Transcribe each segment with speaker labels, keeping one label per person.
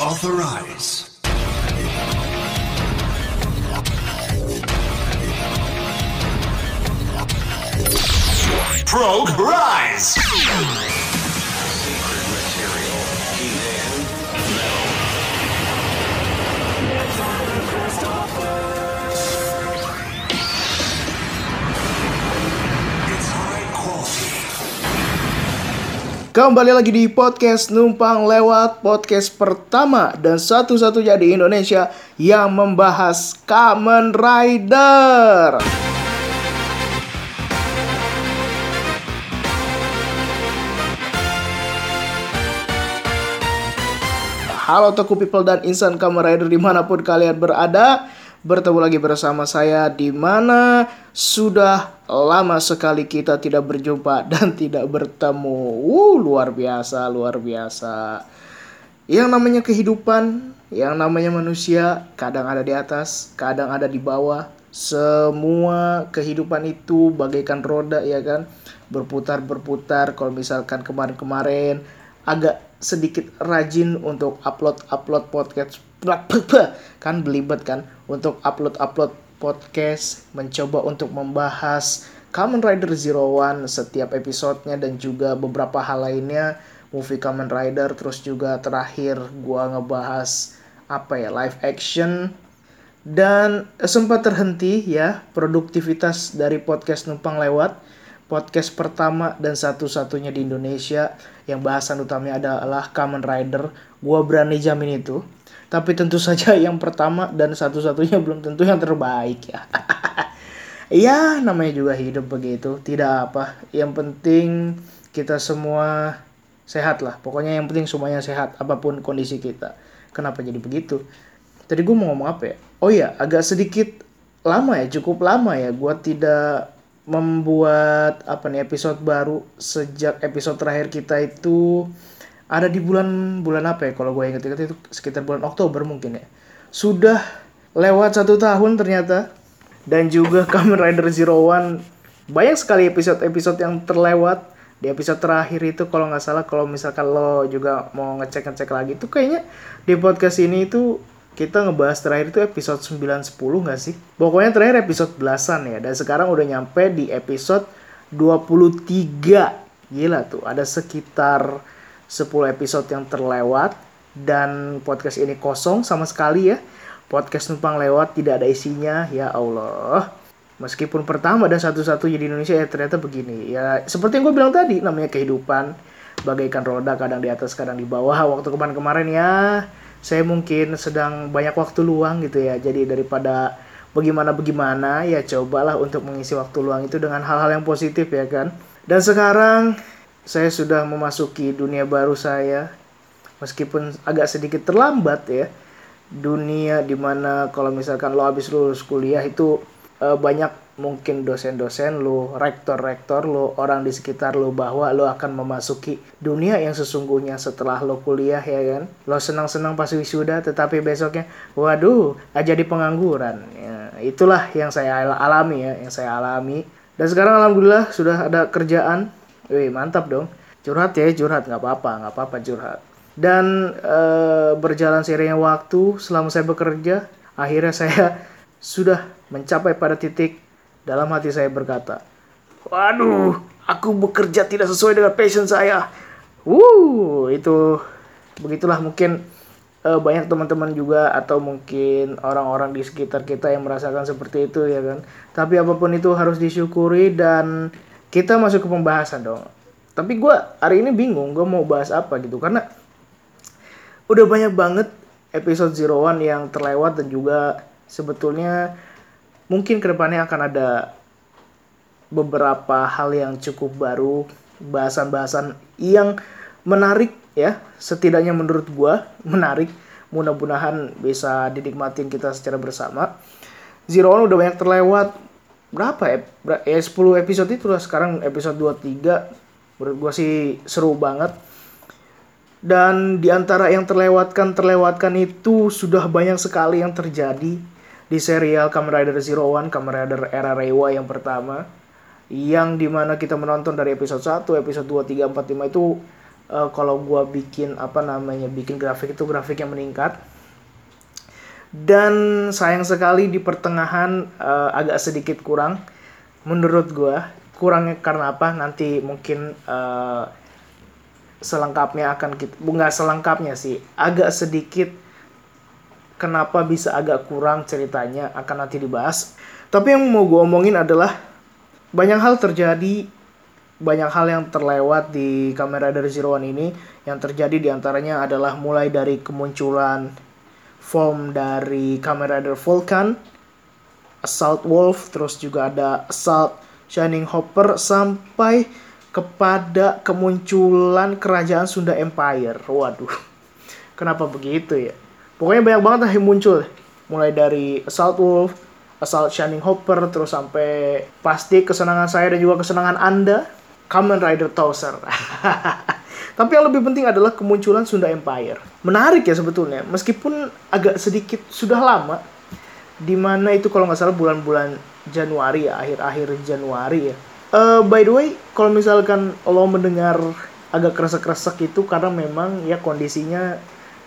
Speaker 1: Authorize. Prog Rise!
Speaker 2: Kembali lagi di podcast Numpang Lewat Podcast pertama dan satu-satunya di Indonesia yang membahas Kamen Rider. Halo Toku People dan insan Kamen Rider di mana pun kalian berada Bertemu lagi bersama saya di mana sudah lama sekali kita tidak berjumpa dan tidak bertemu. Uh, Luar biasa, luar biasa. Yang namanya kehidupan, yang namanya manusia Kadang ada di atas, kadang ada di bawah. Semua kehidupan itu bagaikan roda ya kan? Berputar-berputar kalau misalkan kemarin-kemarin agak sedikit rajin untuk upload upload podcast kan belibet kan untuk upload upload podcast mencoba untuk membahas Kamen Rider Zero One setiap episodenya dan juga beberapa hal lainnya movie Kamen Rider terus juga terakhir gua ngebahas apa ya live action dan sempat terhenti ya produktivitas dari podcast numpang lewat podcast pertama dan satu-satunya di Indonesia yang bahasan utamanya adalah Kamen Rider. Gua berani jamin itu. Tapi tentu saja yang pertama dan satu-satunya belum tentu yang terbaik ya. ya namanya juga hidup begitu. Tidak apa. Yang penting kita semua sehat lah. Pokoknya yang penting semuanya sehat apa pun kondisi kita. Kenapa jadi begitu? Tadi gue mau ngomong apa ya? Oh ya, agak sedikit lama ya, cukup lama ya. Gue tidak membuat apa nih episode baru sejak episode terakhir kita itu ada di bulan bulan apa ya kalau gue inget-inget itu sekitar bulan Oktober mungkin ya sudah lewat satu tahun ternyata dan juga Kamen Rider Zero One banyak sekali episode-episode yang terlewat di episode terakhir itu kalau nggak salah kalau misalkan lo juga mau ngecek-ngecek lagi itu kayaknya di podcast ini itu kita ngebahas terakhir itu episode 9-10 gak sih? Pokoknya terakhir episode belasan ya. Dan sekarang udah nyampe di episode 23. Gila tuh, ada sekitar 10 episode yang terlewat. Dan podcast ini kosong sama sekali ya. Podcast numpang lewat tidak ada isinya. Ya Allah. Meskipun pertama dan satu-satunya di Indonesia ya ternyata begini. Ya seperti yang gue bilang tadi, namanya kehidupan. Bagaikan roda kadang di atas kadang di bawah. Waktu kemarin-kemarin ya saya mungkin sedang banyak waktu luang gitu ya. Jadi daripada bagaimana bagaimana ya cobalah untuk mengisi waktu luang itu dengan hal-hal yang positif ya kan. Dan sekarang saya sudah memasuki dunia baru saya. Meskipun agak sedikit terlambat ya. Dunia di mana kalau misalkan lo habis lulus kuliah itu eh, banyak mungkin dosen-dosen lo, rektor-rektor lo, orang di sekitar lo bahwa lo akan memasuki dunia yang sesungguhnya setelah lo kuliah ya kan. Lo senang-senang pas wisuda tetapi besoknya waduh aja di pengangguran. Ya, itulah yang saya al- alami ya, yang saya alami. Dan sekarang alhamdulillah sudah ada kerjaan. Wih, mantap dong. Curhat ya, curhat nggak apa-apa, nggak apa-apa curhat. Dan eh, berjalan seiringnya waktu selama saya bekerja, akhirnya saya sudah mencapai pada titik dalam hati saya berkata, Waduh, aku bekerja tidak sesuai dengan passion saya. Wuh, itu begitulah mungkin eh, banyak teman-teman juga atau mungkin orang-orang di sekitar kita yang merasakan seperti itu ya kan. Tapi apa pun itu harus disyukuri dan kita masuk ke pembahasan dong. Tapi gue hari ini bingung gue mau bahas apa gitu. Karena udah banyak banget episode Zero One yang terlewat dan juga sebetulnya mungkin ke depannya akan ada beberapa hal yang cukup baru bahasan-bahasan yang menarik ya. Setidaknya menurut gua menarik. Mudah-mudahan bisa dinikmatin kita secara bersama. Zero One udah banyak terlewat berapa ya ya 10 episode itu lah sekarang episode 23 menurut gua sih seru banget. Dan di antara yang terlewatkan terlewatkan itu sudah banyak sekali yang terjadi di serial Kamen Rider Zero One, Kamen Rider era Reiwa yang pertama. Yang di mana kita menonton dari episode 1, episode 2, 3, 4, 5 itu eh, kalau gua bikin apa namanya bikin grafik itu grafiknya meningkat dan sayang sekali di pertengahan eh, agak sedikit kurang. Menurut gua kurangnya karena apa? Nanti mungkin eh, selengkapnya akan kita nggak selengkapnya sih agak sedikit kenapa bisa agak kurang ceritanya akan nanti dibahas. Tapi yang mau gue omongin adalah banyak hal terjadi banyak hal yang terlewat di kamera dari Zero One ini. Yang terjadi di antaranya adalah mulai dari kemunculan form dari kamera dari Vulcan Assault Wolf terus juga ada Assault Shining Hopper sampai kepada kemunculan kerajaan Sunda Empire. Waduh, kenapa begitu ya? Pokoknya banyak banget yang muncul. Mulai dari Assault Wolf, Assault Shining Hopper, terus sampai pasti kesenangan saya dan juga kesenangan Anda, Kamen Rider Tozer. Tapi yang lebih penting adalah kemunculan Sunda Empire. Menarik ya sebetulnya, meskipun agak sedikit sudah lama, di mana itu kalau nggak salah bulan-bulan Januari ya, akhir-akhir Januari ya Uh, by the way, kalau misalkan lo mendengar agak kresek-kresek itu karena memang ya kondisinya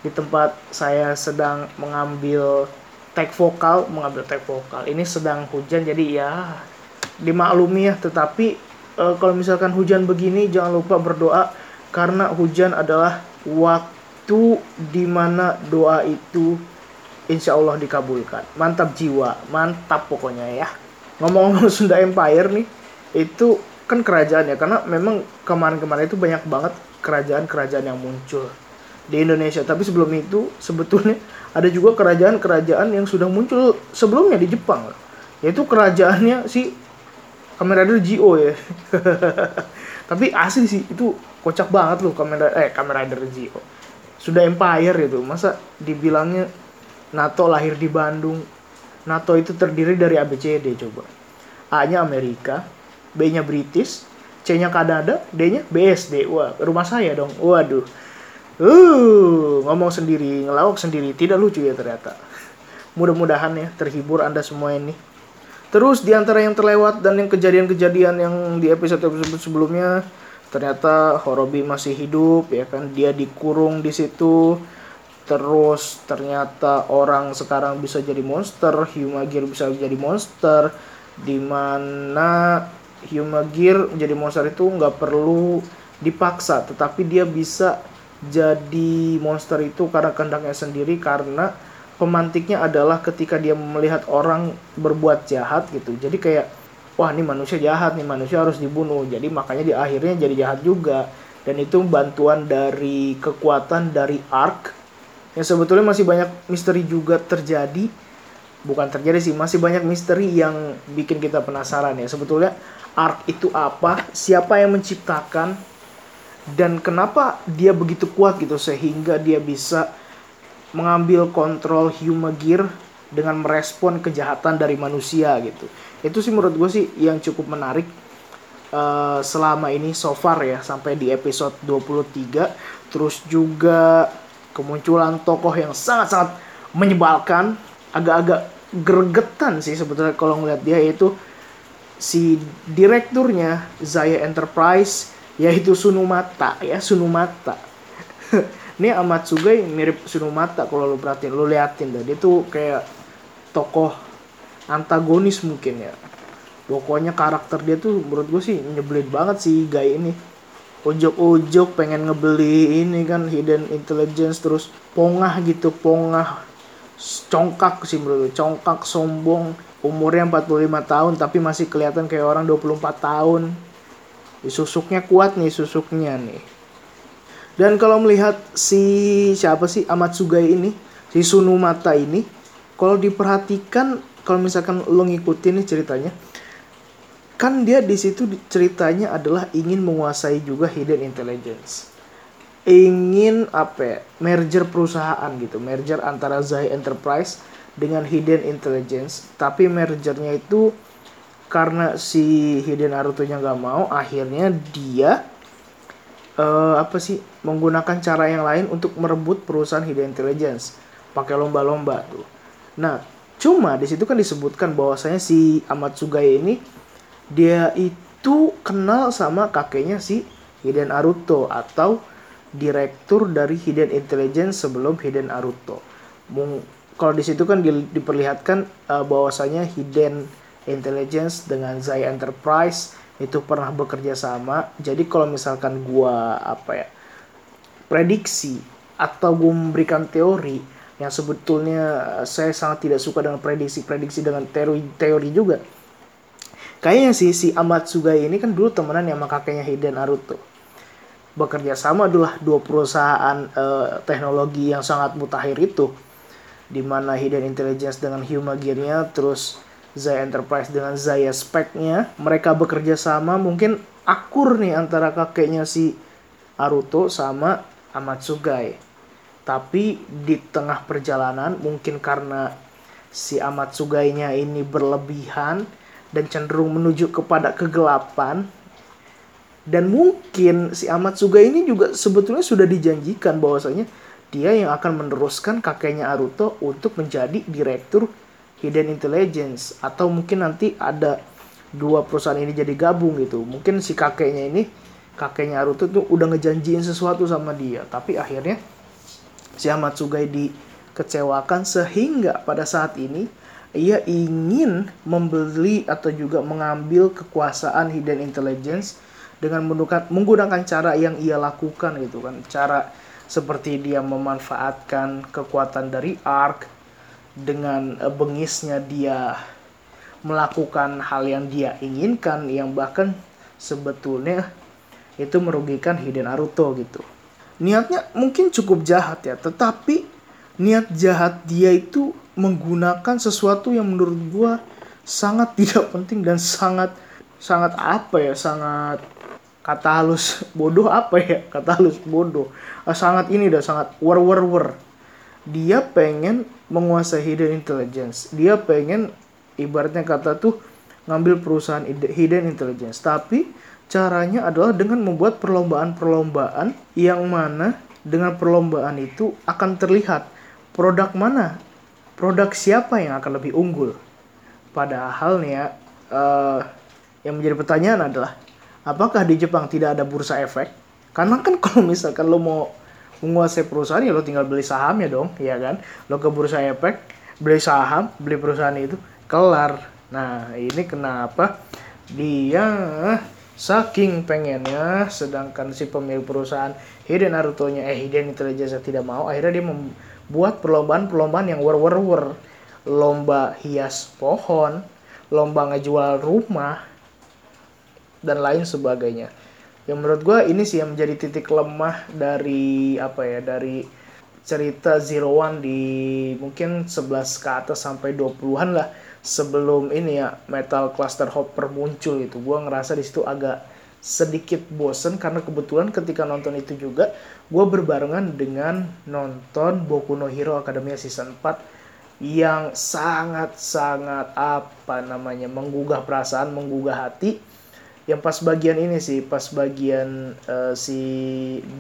Speaker 2: di tempat saya sedang mengambil tag vokal, mengambil tag vokal. Ini sedang hujan jadi ya dimaklumi ya, tetapi uh, kalau misalkan hujan begini jangan lupa berdoa karena hujan adalah waktu di mana doa itu insya Allah dikabulkan. Mantap jiwa, mantap pokoknya ya. Ngomong-ngomong Sunda Empire nih, itu kan kerajaan ya karena memang kemarin-kemarin itu banyak banget kerajaan-kerajaan yang muncul di Indonesia tapi sebelum itu sebetulnya ada juga kerajaan-kerajaan yang sudah muncul sebelumnya di Jepang yaitu kerajaannya si Kamen Rider Gio ya tapi asli sih itu kocak banget loh Kamen Rider, eh Kamen Rider Gio sudah Empire itu masa dibilangnya NATO lahir di Bandung NATO itu terdiri dari ABCD coba A-nya Amerika, B-nya British, C-nya Kanada, D-nya BSD. Wah, rumah saya dong. Waduh. Uh, ngomong sendiri, ngelawak sendiri. Tidak lucu ya ternyata. Mudah-mudahan ya terhibur Anda semua ini. Terus di antara yang terlewat dan yang kejadian-kejadian yang di episode-episode sebelumnya ternyata Horobi masih hidup ya kan dia dikurung di situ terus ternyata orang sekarang bisa jadi monster Humagir bisa jadi monster di mana Gear menjadi monster itu nggak perlu dipaksa, tetapi dia bisa jadi monster itu karena kehendaknya sendiri karena pemantiknya adalah ketika dia melihat orang berbuat jahat gitu. Jadi kayak wah ini manusia jahat nih manusia harus dibunuh. Jadi makanya di akhirnya jadi jahat juga. Dan itu bantuan dari kekuatan dari Ark yang sebetulnya masih banyak misteri juga terjadi. Bukan terjadi sih, masih banyak misteri yang bikin kita penasaran ya. Sebetulnya Ark itu apa, siapa yang menciptakan, dan kenapa dia begitu kuat gitu sehingga dia bisa mengambil kontrol Gear dengan merespon kejahatan dari manusia gitu. Itu sih menurut gue sih yang cukup menarik uh, selama ini so far ya sampai di episode 23. Terus juga kemunculan tokoh yang sangat-sangat menyebalkan, agak-agak gregetan sih sebetulnya kalau ngeliat dia itu si direkturnya Zaya Enterprise yaitu Sunumata ya Sunumata ini Amatsugai mirip Sunumata kalau lo perhatiin lo liatin dah dia tuh kayak tokoh antagonis mungkin ya pokoknya karakter dia tuh menurut gue sih nyebelin banget sih guy ini ojok-ojok pengen ngebeli ini kan hidden intelligence terus pongah gitu pongah congkak sih menurut gue congkak sombong umurnya 45 tahun tapi masih kelihatan kayak orang 24 tahun. Susuknya kuat nih susuknya nih. Dan kalau melihat si siapa sih Amatsugai ini, si Sunumata ini, kalau diperhatikan kalau misalkan lo ngikutin nih ceritanya, kan dia di situ ceritanya adalah ingin menguasai juga hidden intelligence. Ingin apa ya, merger perusahaan gitu, merger antara Zai Enterprise dengan hidden intelligence. Tapi mergernya itu karena si hidden Naruto nya nggak mau akhirnya dia uh, apa sih menggunakan cara yang lain untuk merebut perusahaan hidden intelligence. Pakai lomba-lomba tuh nah cuma di situ kan disebutkan bahwasanya si Amatsugai ini dia itu kenal sama kakeknya si Hiden Naruto atau direktur dari Hidden Intelligence sebelum Hidden Naruto. Mung- kalau di situ kan di- diperlihatkan uh, bahwasanya Hidden Intelligence dengan Zai Enterprise itu pernah bekerja sama. Jadi kalau misalkan gua apa ya prediksi atau gue memberikan teori yang sebetulnya uh, saya sangat tidak suka dengan prediksi-prediksi dengan teori teori juga. Kayaknya sih si Amatsugai ini kan dulu temenan sama kakeknya Hiden Naruto. Bekerja sama adalah dua perusahaan uh, teknologi yang sangat mutakhir itu. Di mana Hidden Intelligence dengan Huma Gear-nya, terus Zaya Enterprise dengan Zaya Spec-nya. Mereka bekerja sama mungkin akur nih antara kakeknya si Naruto sama Amatsugai. Tapi di tengah perjalanan mungkin karena si Amatsugainya ini berlebihan dan cenderung menuju kepada kegelapan dan mungkin si Amatsugai ini juga sebetulnya sudah dijanjikan bahwasanya dia yang akan meneruskan kakeknya Naruto untuk menjadi direktur Hidden Intelligence. Atau mungkin nanti ada dua perusahaan ini jadi gabung gitu. Mungkin si kakeknya ini kakeknya Naruto tuh udah ngejanjiin sesuatu sama dia. Tapi akhirnya si Amatsugai dikecewakan sehingga pada saat ini ia ingin membeli atau juga mengambil kekuasaan Hidden Intelligence dengan menggunakan, cara yang ia lakukan gitu kan. Cara seperti dia memanfaatkan kekuatan dari Ark dengan eh, bengisnya dia melakukan hal yang dia inginkan yang bahkan sebetulnya itu merugikan Hiden Naruto gitu niatnya mungkin cukup jahat ya, tetapi niat jahat dia itu menggunakan sesuatu yang menurut gua sangat tidak penting dan sangat sangat apa ya, sangat kata halus bodoh apa ya, kata halus bodoh. Ah, sangat ini dah sangat war war war. Dia pengen menguasai hidden intelligence. Dia pengen ibaratnya kata tuh ngambil perusahaan hidden intelligence, tapi Caranya adalah dengan membuat perlombaan-perlombaan yang mana dengan perlombaan itu akan terlihat produk mana, produk siapa yang akan lebih unggul. Padahal nih ya, uh, yang menjadi pertanyaan adalah apakah di Jepang tidak ada bursa efek? Karena kan kalau misalkan lo mau menguasai perusahaan ya lo tinggal beli sahamnya dong, ya kan? Lo ke bursa efek, beli saham, beli perusahaan itu, kelar. Nah, ini kenapa dia saking pengennya sedangkan si pemilik perusahaan Hidden Naruto-nya eh Hidden Intelligence tidak mau akhirnya dia membuat perlombaan-perlombaan yang war lomba hias pohon lomba ngejual rumah dan lain sebagainya. Yang menurut gue ini sih yang menjadi titik lemah dari apa ya dari cerita Zero One di mungkin 11 ke atas sampai 20-an lah sebelum ini ya Metal Cluster Hopper muncul itu gue ngerasa di situ agak sedikit bosen karena kebetulan ketika nonton itu juga gue berbarengan dengan nonton Boku no Hero Academia season 4 yang sangat-sangat apa namanya menggugah perasaan, menggugah hati. Yang pas bagian ini sih, pas bagian uh, si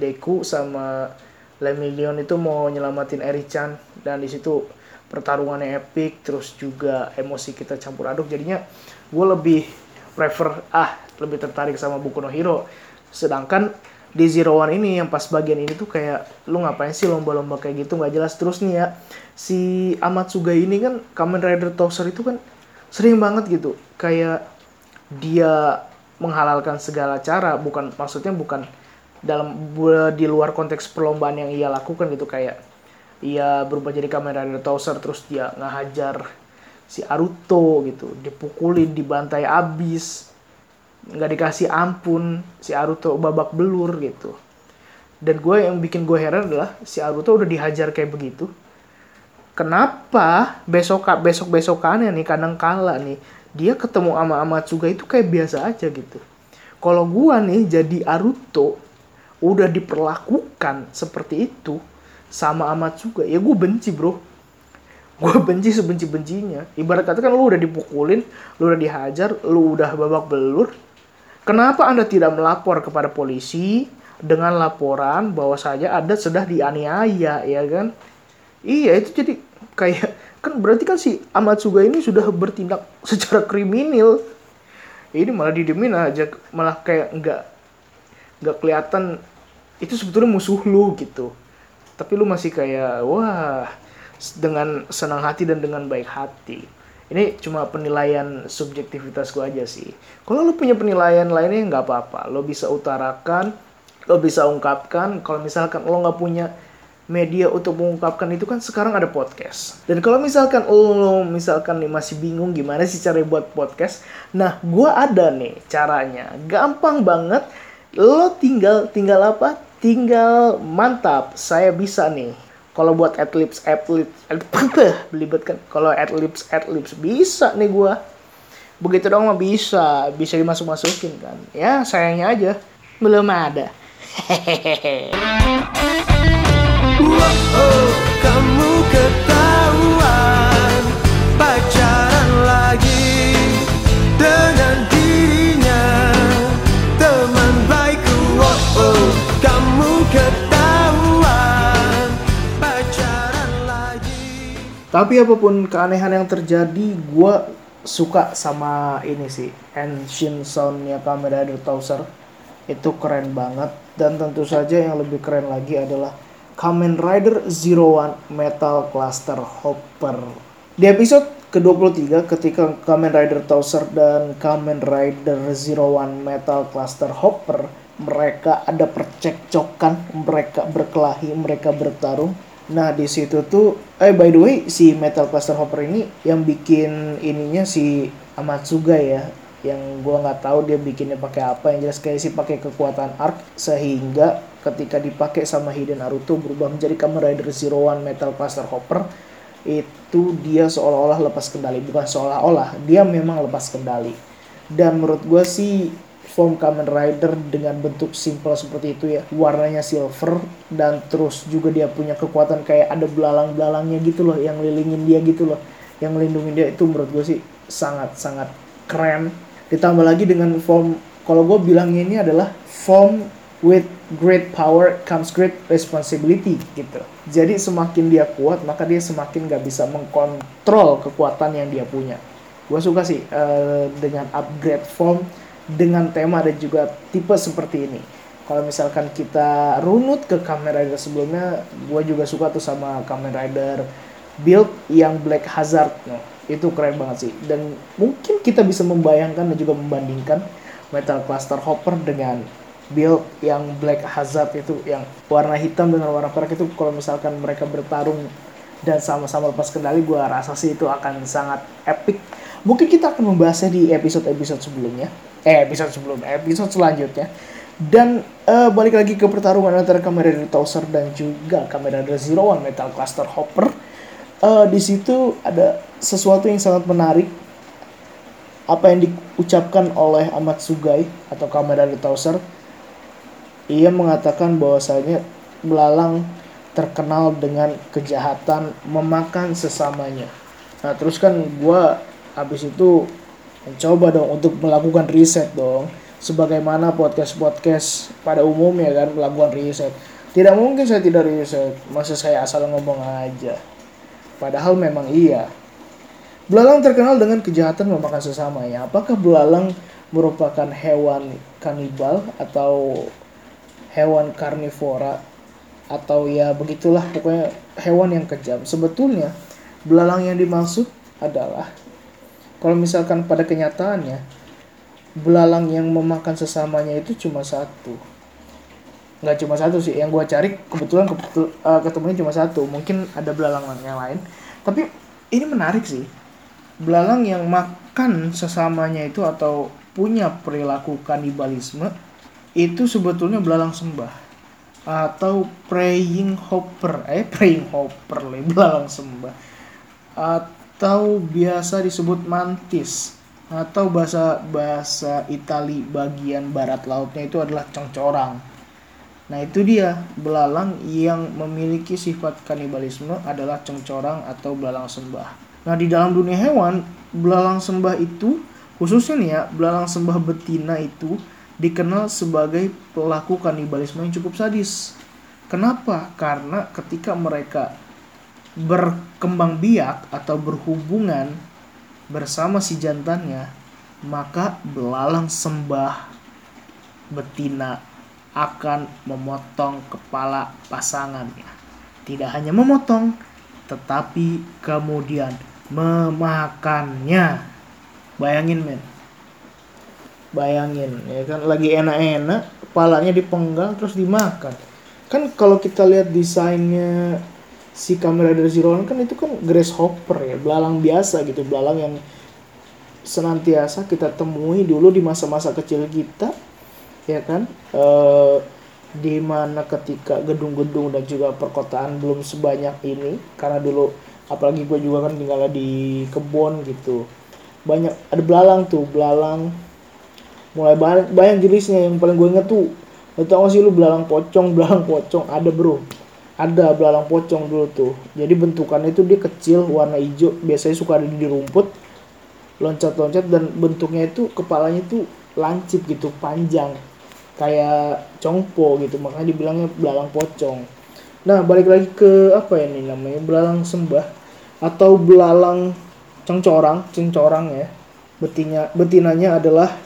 Speaker 2: Deku sama Lemillion itu mau nyelamatin Eri-chan dan di situ pertarungannya epic terus juga emosi kita campur aduk. Jadinya gue lebih prefer ah lebih tertarik sama Boku no Hero. Sedangkan di Zero One ini yang pas bagian ini tuh kayak lu ngapain sih lomba-lomba kayak gitu? Nggak jelas. Terus nih ya si Amatsuga ini kan Kamen Rider Toaster itu kan sering banget gitu. Kayak dia menghalalkan segala cara. Bukan maksudnya bukan dalam di luar konteks perlombaan yang ia lakukan gitu. Kayak ia berubah jadi Kamen Rider Toaster terus dia ngahajar si Aruto gitu. Dipukulin dibantai abis. Nggak dikasih ampun si Aruto babak belur gitu. Dan gue yang bikin gue heran adalah si Aruto udah dihajar kayak begitu. Kenapa besok besok besokannya nih kadang kala nih dia ketemu ama Amatsuga itu kayak biasa aja gitu. Kalau gue nih jadi Aruto udah diperlakukan seperti itu sama amat juga. Ya gue benci bro. Gue benci sebenci bencinya ibarat kata kan lu udah dipukulin lu udah dihajar lu udah babak belur. Kenapa anda tidak melapor kepada polisi dengan laporan bahwa saja ada sudah dianiaya ya kan? Iya itu jadi kayak kan berarti kan si Amatsuga ini sudah bertindak secara kriminal. Ini malah didemin aja malah kayak nggak nggak kelihatan itu sebetulnya musuh lu gitu tapi lu masih kayak wah dengan senang hati dan dengan baik hati. Ini cuma penilaian subjektivitas gue aja sih. Kalau lu punya penilaian lainnya nggak apa-apa. Lo bisa utarakan lo bisa ungkapkan. Kalau misalkan lo nggak punya media untuk mengungkapkan itu kan sekarang ada podcast. Dan kalau misalkan lo misalkan nih masih bingung gimana sih cara buat podcast nah gue ada nih caranya. Gampang banget. Lo tinggal tinggal apa tinggal mantap saya bisa nih. Kalau buat adlibs adlibs belibet kan kalau adlibs adlibs bisa nih gua. Begitu dong mah bisa bisa dimasuk masukin kan. Ya sayangnya aja belum ada. Hehehe
Speaker 3: oh, kamu ketahuan
Speaker 2: Tapi apa pun keanehan yang terjadi, gue suka sama ini sih, Ancient Soundnya Kamen Rider Towser. Itu keren banget. Dan tentu saja yang lebih keren lagi adalah Kamen Rider Zero One Metal Cluster Hopper. Di episode ke-23 ketika Kamen Rider Towser dan Kamen Rider Zero One Metal Cluster Hopper mereka ada percekcokan, mereka berkelahi, mereka bertarung. Nah di situ tuh, eh by the way si Metal Cluster Hopper ini yang bikin ininya si Amatsuga ya, yang gua nggak tahu dia bikinnya pakai apa, yang jelas kayak sih pakai kekuatan arc sehingga ketika dipakai sama Hiden Naruto berubah menjadi Kamen Rider Zero One Metal Cluster Hopper itu dia seolah-olah lepas kendali bukan seolah-olah dia memang lepas kendali. Dan menurut gue sih form Kamen Rider dengan bentuk simple seperti itu ya. Warnanya silver dan terus juga dia punya kekuatan kayak ada belalang-belalangnya gitu loh yang lilingin dia gitu loh. Yang melindungi dia itu menurut gue sih sangat-sangat keren. Ditambah lagi dengan form kalau gue bilangnya ini adalah form with great power comes great responsibility gitu. Jadi semakin dia kuat maka dia semakin gak bisa mengkontrol kekuatan yang dia punya. Gue suka sih eh, dengan upgrade form dengan tema dan juga tipe seperti ini. Kalau misalkan kita runut ke Kamen Rider sebelumnya gue juga suka tuh sama Kamen Rider build yang Black Hazard. No, itu keren banget sih. Dan mungkin kita bisa membayangkan dan juga membandingkan Metal Cluster Hopper dengan build yang Black Hazard itu yang warna hitam dengan warna perak itu kalau misalkan mereka bertarung dan sama-sama lepas kendali gue rasa sih itu akan sangat epic mungkin kita akan membahasnya di episode-episode sebelumnya. Eh episode sebelumnya episode selanjutnya. Dan eh, balik lagi ke pertarungan antara Kamen Rider Towser dan juga Kamen Rider Zero One Metal Cluster Hopper. Eh, di situ ada sesuatu yang sangat menarik. Apa yang diucapkan oleh Ahmad Sugai atau Kamen Rider Towser ia mengatakan bahwasanya belalang terkenal dengan kejahatan memakan sesamanya. Nah terus kan gue habis itu mencoba dong untuk melakukan riset dong. Sebagaimana podcast-podcast pada umumnya kan melakukan riset. Tidak mungkin saya tidak riset. Masa saya asal ngomong aja. Padahal memang iya. Belalang terkenal dengan kejahatan memakan sesamanya. Apakah belalang merupakan hewan kanibal atau hewan karnivora atau ya begitulah pokoknya hewan yang kejam. Sebetulnya belalang yang dimaksud adalah kalau misalkan pada kenyataannya belalang yang memakan sesamanya itu cuma satu. Nggak cuma satu sih, yang gua cari kebetulan kebetul, uh, ketemunya cuma satu. Mungkin ada belalang yang lain. Tapi ini menarik sih. Belalang yang makan sesamanya itu atau punya perilaku kanibalisme itu sebetulnya belalang sembah atau praying hopper eh praying hopper lah belalang sembah atau biasa disebut mantis atau bahasa bahasa Itali bagian barat lautnya itu adalah cengcorang nah itu dia belalang yang memiliki sifat kanibalisme adalah cengcorang atau belalang sembah nah di dalam dunia hewan belalang sembah itu khususnya nih ya belalang sembah betina itu dikenal sebagai pelaku kanibalisme yang cukup sadis. Kenapa? Karena ketika mereka berkembang biak atau berhubungan bersama si jantannya, maka belalang sembah betina akan memotong kepala pasangannya. Tidak hanya memotong, tetapi kemudian memakannya. Bayangin men. Bayangin ya kan lagi enak-enak, kepalanya dipenggal terus dimakan. Kan kalau kita lihat desainnya si kamera dari Zero kan itu kan grasshopper ya, belalang biasa gitu, belalang yang senantiasa kita temui dulu di masa-masa kecil kita ya kan? Eh di mana ketika gedung-gedung dan juga perkotaan belum sebanyak ini karena dulu apalagi gue juga kan tinggal di kebun gitu banyak ada belalang tuh belalang mulai banyak, banyak jenisnya. Yang paling gue inget tuh tau gak sih lu belalang pocong belalang pocong ada bro ada belalang pocong dulu tuh. Jadi bentukannya itu dia kecil warna hijau. Biasanya suka ada di rumput loncat-loncat dan bentuknya itu kepalanya itu lancip gitu panjang. Kayak congpo gitu makanya dibilangnya belalang pocong. Nah balik lagi ke apa ya ini namanya? Belalang sembah atau belalang cengcorang. Cengcorang ya. Betina betinanya adalah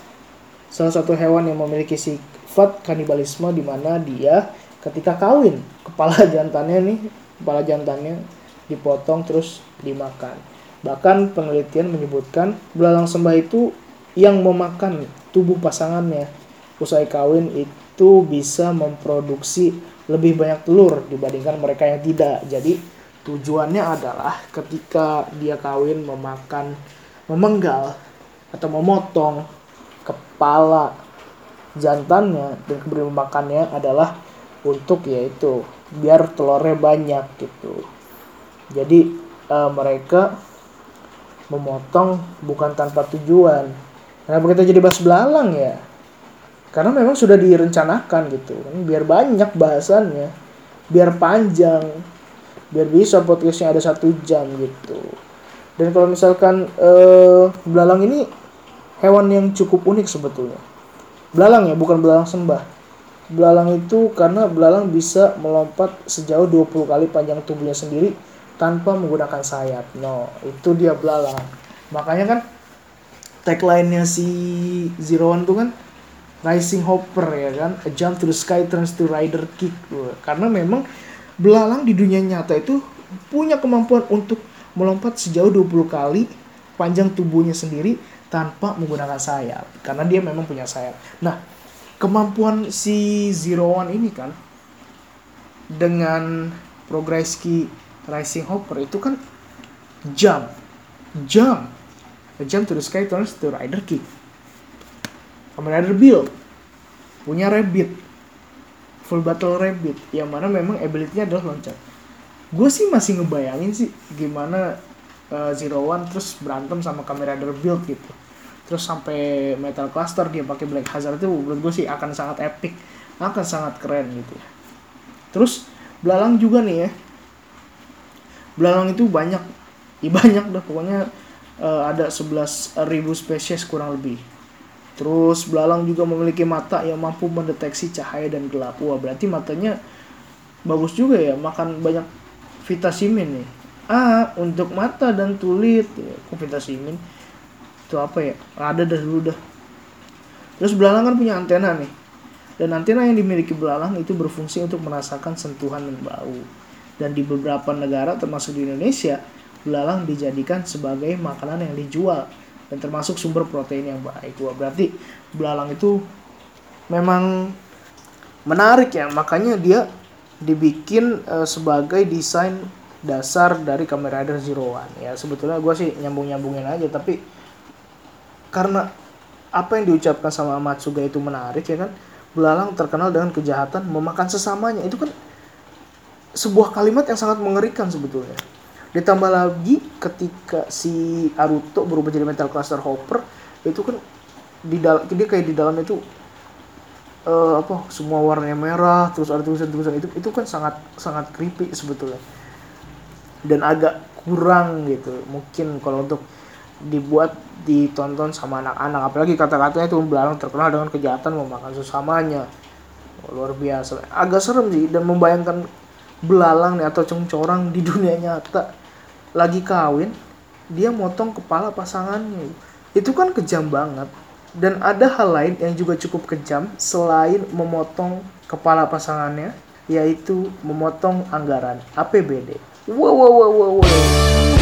Speaker 2: salah satu hewan yang memiliki sifat kanibalisme di mana dia ketika kawin kepala jantannya nih kepala jantannya dipotong terus dimakan. Bahkan penelitian menyebutkan belalang sembah itu yang memakan tubuh pasangannya. Usai kawin itu bisa memproduksi lebih banyak telur dibandingkan mereka yang tidak. Jadi tujuannya adalah ketika dia kawin memakan memenggal atau memotong kepala jantannya dan kemudian memakannya adalah untuk yaitu biar telurnya banyak gitu. Jadi eh, mereka memotong bukan tanpa tujuan. Kenapa kita jadi bahas belalang ya? Karena memang sudah direncanakan gitu. Biar banyak bahasannya. Biar panjang. Biar bisa podcastnya ada satu jam gitu. Dan kalau misalkan eh, belalang ini hewan yang cukup unik sebetulnya. Belalang ya bukan belalang sembah belalang itu karena belalang bisa melompat sejauh 20 kali panjang tubuhnya sendiri tanpa menggunakan sayap. No itu dia belalang. Makanya kan tagline-nya si Zero One tuh kan Rising Hopper ya kan? A jump to the sky turns to rider kick. Karena memang belalang di dunia nyata itu punya kemampuan untuk melompat sejauh 20 kali panjang tubuhnya sendiri tanpa menggunakan sayap. Karena dia memang punya sayap. Nah kemampuan si Zero One ini kan dengan Progreski Rising Hopper itu kan jump jump A jump to the sky turns to rider kick Kamen Rider Build punya Rabbit full battle Rabbit yang mana memang ability-nya adalah loncat. Gue sih masih ngebayangin sih gimana uh, Zero One terus berantem sama Kamen Rider Build gitu terus sampai Metal Cluster dia pakai Black Hazard itu menurut gue sih akan sangat epic akan sangat keren gitu ya terus belalang juga nih ya belalang itu banyak ya banyak dah pokoknya uh, ada 11.000 spesies kurang lebih Terus belalang juga memiliki mata yang mampu mendeteksi cahaya dan gelap. Wah, berarti matanya bagus juga ya, makan banyak vitamin nih. Ah, untuk mata dan tulit. Ya, kok vitamin? Itu apa ya? Ada dah dulu dah. Terus belalang kan punya antena nih. Dan antena yang dimiliki belalang itu berfungsi untuk merasakan sentuhan dan bau. Dan di beberapa negara termasuk di Indonesia, belalang dijadikan sebagai makanan yang dijual dan termasuk sumber protein yang baik. Wah, berarti belalang itu memang menarik ya, makanya dia dibikin uh, sebagai desain dasar dari Kamen Rider Zero One. Ya, sebetulnya gue sih nyambung-nyambungin aja, tapi karena apa yang diucapkan sama Matsuga itu menarik ya kan, belalang terkenal dengan kejahatan memakan sesamanya. Itu kan sebuah kalimat yang sangat mengerikan sebetulnya. Ditambah lagi ketika si Aruto berubah jadi Metal Cluster Hopper itu kan di dalam dia kayak di dalamnya itu uh, apa semua warnanya merah terus ada tulisan-tulisan itu itu kan sangat sangat creepy sebetulnya. Dan agak kurang gitu. Mungkin kalau untuk dibuat ditonton sama anak-anak apalagi kata-katanya itu belalang terkenal dengan kejahatan memakan sesamanya luar biasa agak serem sih dan membayangkan belalang nih atau cengcorang di dunia nyata lagi kawin dia motong kepala pasangannya itu kan kejam banget dan ada hal lain yang juga cukup kejam selain memotong kepala pasangannya yaitu memotong anggaran APBD. Wow wow wow wow. wow.